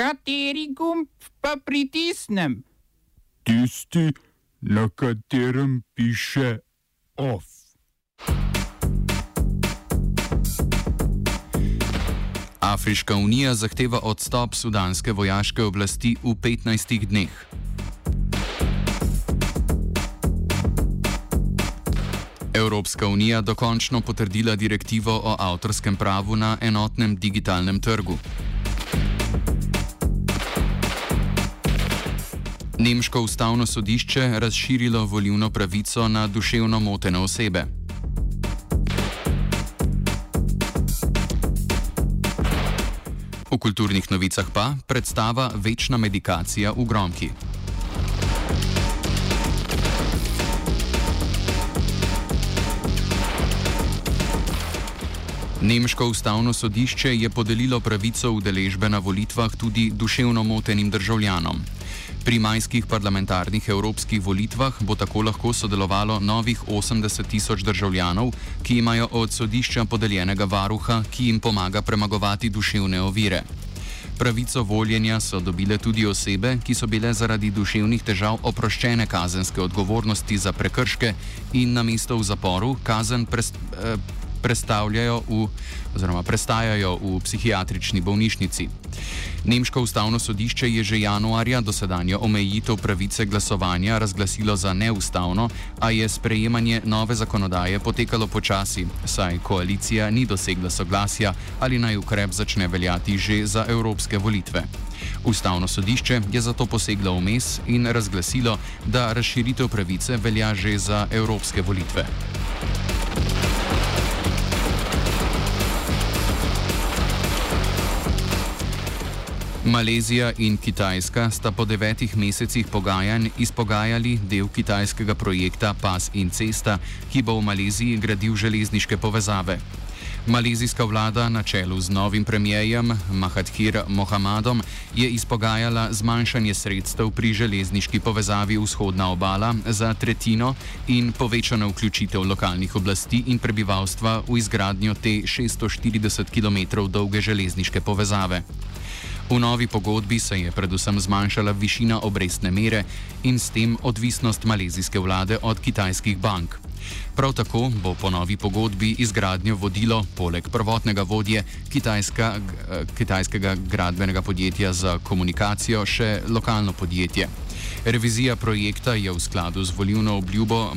Kateri gumb pa pritisnem? Tisti, na katerem piše OF. Afriška unija zahteva odstop sudanske vojaške oblasti v 15 dneh. Evropska unija dokončno potrdila direktivo o avtorskem pravu na enotnem digitalnem trgu. Nemško ustavno sodišče razširilo volivno pravico na duševno motene osebe. V kulturnih novicah pa predstava Večna medikacija v Gromki. Nemško ustavno sodišče je podelilo pravico udeležbe na volitvah tudi duševno motenim državljanom. Pri majskih parlamentarnih evropskih volitvah bo tako lahko sodelovalo novih 80 tisoč državljanov, ki imajo od sodišča podeljenega varuha, ki jim pomaga premagovati duševne ovire. Pravico voljenja so dobile tudi osebe, ki so bile zaradi duševnih težav oproščene kazenske odgovornosti za prekrške in na mesto v zaporu kazen prest, eh, predstavljajo v, oziroma prestajajo v psihiatrični bolnišnici. Nemško ustavno sodišče je že januarja dosedanjo omejitev pravice glasovanja razglasilo za neustavno, a je sprejemanje nove zakonodaje potekalo počasi, saj koalicija ni dosegla soglasja ali naj ukrep začne veljati že za evropske volitve. Ustavno sodišče je zato poseglo vmes in razglasilo, da razširitev pravice velja že za evropske volitve. Malezija in Kitajska sta po devetih mesecih pogajanj izpogajali del kitajskega projekta Pas in cesta, ki bo v Maleziji gradil železniške povezave. Malezijska vlada na čelu z novim premijejem Mahathir Mohamedom je izpogajala zmanjšanje sredstev pri železniški povezavi vzhodna obala za tretjino in povečano vključitev lokalnih oblasti in prebivalstva v izgradnjo te 640 km dolge železniške povezave. V novi pogodbi se je predvsem zmanjšala višina obrestne mere in s tem odvisnost malezijske vlade od kitajskih bank. Prav tako bo po novi pogodbi izgradnjo vodilo, poleg prvotnega vodje kitajska, kitajskega gradbenega podjetja za komunikacijo, še lokalno podjetje. Revizija projekta je v skladu z volivno obljubo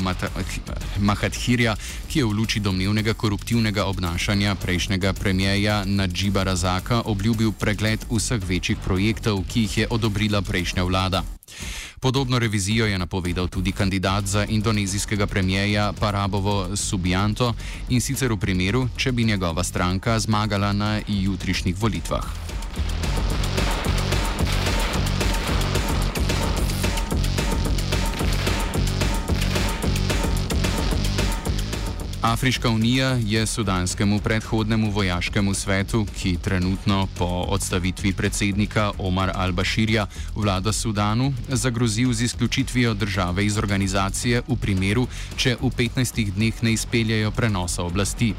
Mahathirja, ki je v luči domnevnega koruptivnega obnašanja prejšnjega premijeja Nadžiba Razaka obljubil pregled vseh večjih projektov, ki jih je odobrila prejšnja vlada. Podobno revizijo je napovedal tudi kandidat za indonezijskega premijeja Parabovo Subianto in sicer v primeru, če bi njegova stranka zmagala na jutrišnjih volitvah. Afriška unija je sudanskemu predhodnemu vojaškemu svetu, ki trenutno po odstavitvi predsednika Omar al-Bashirja vlada Sudanu, zagrozil z izključitvijo države iz organizacije v primeru, če v 15 dneh ne izpeljajo prenosa oblasti.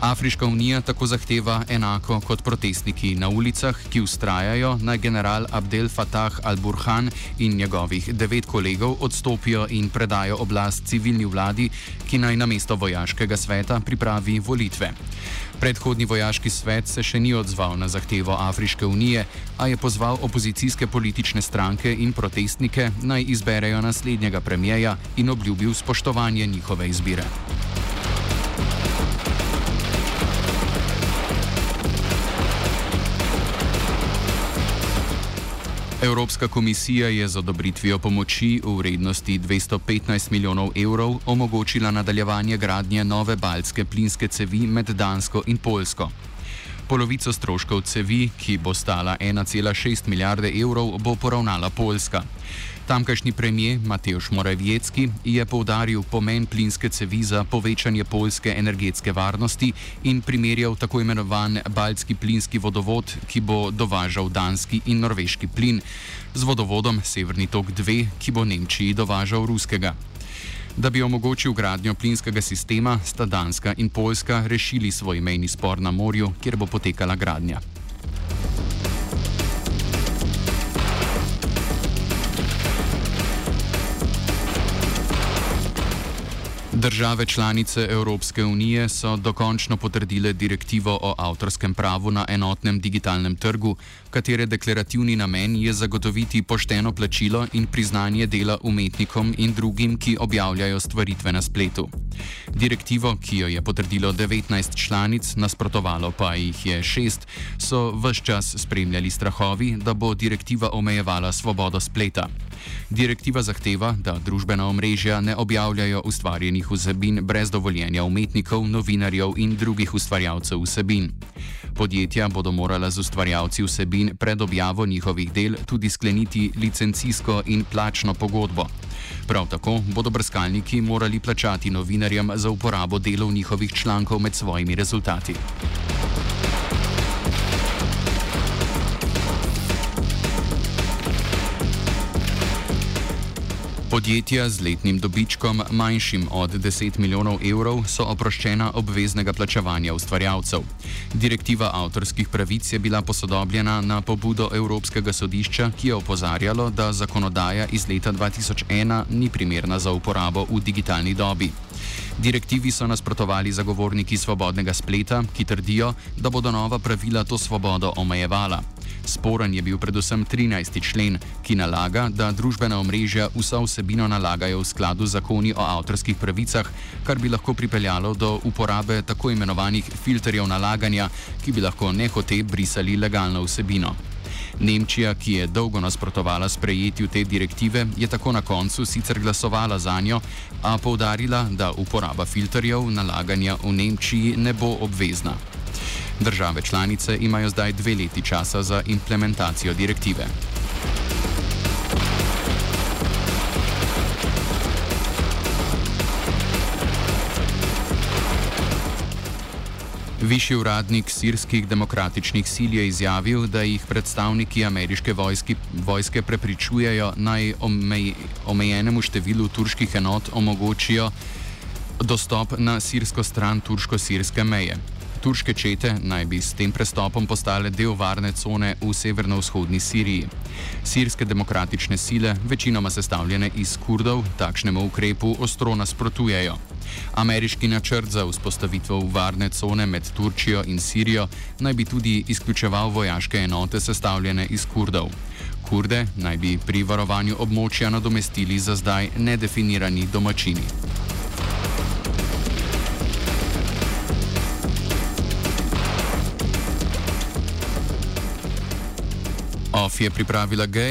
Afriška unija tako zahteva enako kot protestniki na ulicah, ki ustrajajo, naj general Abdel Fattah al-Burhan in njegovih devet kolegov odstopijo in predajo oblast civilni vladi, ki naj na mesto vojaškega sveta pripravi volitve. Predhodni vojaški svet se še ni odzval na zahtevo Afriške unije, a je pozval opozicijske politične stranke in protestnike naj izberejo naslednjega premijeja in obljubil spoštovanje njihove izbire. Evropska komisija je z odobritvijo pomoči v vrednosti 215 milijonov evrov omogočila nadaljevanje gradnje nove baltske plinske cevi med Dansko in Poljsko. Polovico stroškov cevi, ki bo stala 1,6 milijarde evrov, bo poravnala Poljska. Tamkajšnji premijer Mateusz Morawiecki je povdaril pomen plinske cevi za povečanje poljske energetske varnosti in primerjal tako imenovan Baltski plinski vodovod, ki bo dovažal danski in norveški plin, z vodovodom Severni tok 2, ki bo Nemčiji dovažal ruskega. Da bi omogočil gradnjo plinskega sistema, sta Danska in Poljska rešili svoj mejni spor na morju, kjer bo potekala gradnja. Države članice Evropske unije so dokončno potrdile direktivo o avtorskem pravu na enotnem digitalnem trgu, katere deklarativni namen je zagotoviti pošteno plačilo in priznanje dela umetnikom in drugim, ki objavljajo stvaritve na spletu. Direktivo, ki jo je potrdilo 19 članic, nasprotovalo pa jih je šest, so vse čas spremljali strahovi, da bo direktiva omejevala svobodo spleta. Direktiva zahteva, da družbena omrežja ne objavljajo ustvarjenih vsebin brez dovoljenja umetnikov, novinarjev in drugih ustvarjalcev vsebin. Podjetja bodo morala z ustvarjalci vsebin pred objavo njihovih del tudi skleniti licencijsko in plačno pogodbo. Prav tako bodo brskalniki morali plačati novinarjem za uporabo delov njihovih člankov med svojimi rezultati. Podjetja z letnim dobičkom manjšim od 10 milijonov evrov so oproščena obveznega plačevanja ustvarjalcev. Direktiva avtorskih pravic je bila posodobljena na pobudo Evropskega sodišča, ki je opozarjalo, da zakonodaja iz leta 2001 ni primerna za uporabo v digitalni dobi. Direktivi so nasprotovali zagovorniki svobodnega spleta, ki trdijo, da bodo nova pravila to svobodo omejevala. Sporen je bil predvsem 13. člen, ki nalaga, da družbena omrežja vso vsebino nalagajo v skladu z zakoni o avtorskih pravicah, kar bi lahko pripeljalo do uporabe tako imenovanih filterjev nalaganja, ki bi lahko nehote brisali legalno vsebino. Nemčija, ki je dolgo nasprotovala sprejetju te direktive, je tako na koncu sicer glasovala za njo, a poudarila, da uporaba filterjev nalaganja v Nemčiji ne bo obvezna. Države članice imajo zdaj dve leti časa za implementacijo direktive. Višji uradnik sirskih demokratičnih sil je izjavil, da jih predstavniki ameriške vojski, vojske prepričujejo naj omej, omejenemu številu turških enot omogočijo dostop na sirsko stran turško-sirske meje. Turške čete naj bi s tem prestopom postale del varne cone v severno-vzhodni Siriji. Sirske demokratične sile, večinoma sestavljene iz kurdov, takšnemu ukrepu ostro nasprotujejo. Ameriški načrt za vzpostavitev varne cone med Turčijo in Sirijo naj bi tudi izključeval vojaške enote sestavljene iz kurdov. Kurde naj bi pri varovanju območja nadomestili za zdaj nedefinirani domačini. Je pripravila Geja.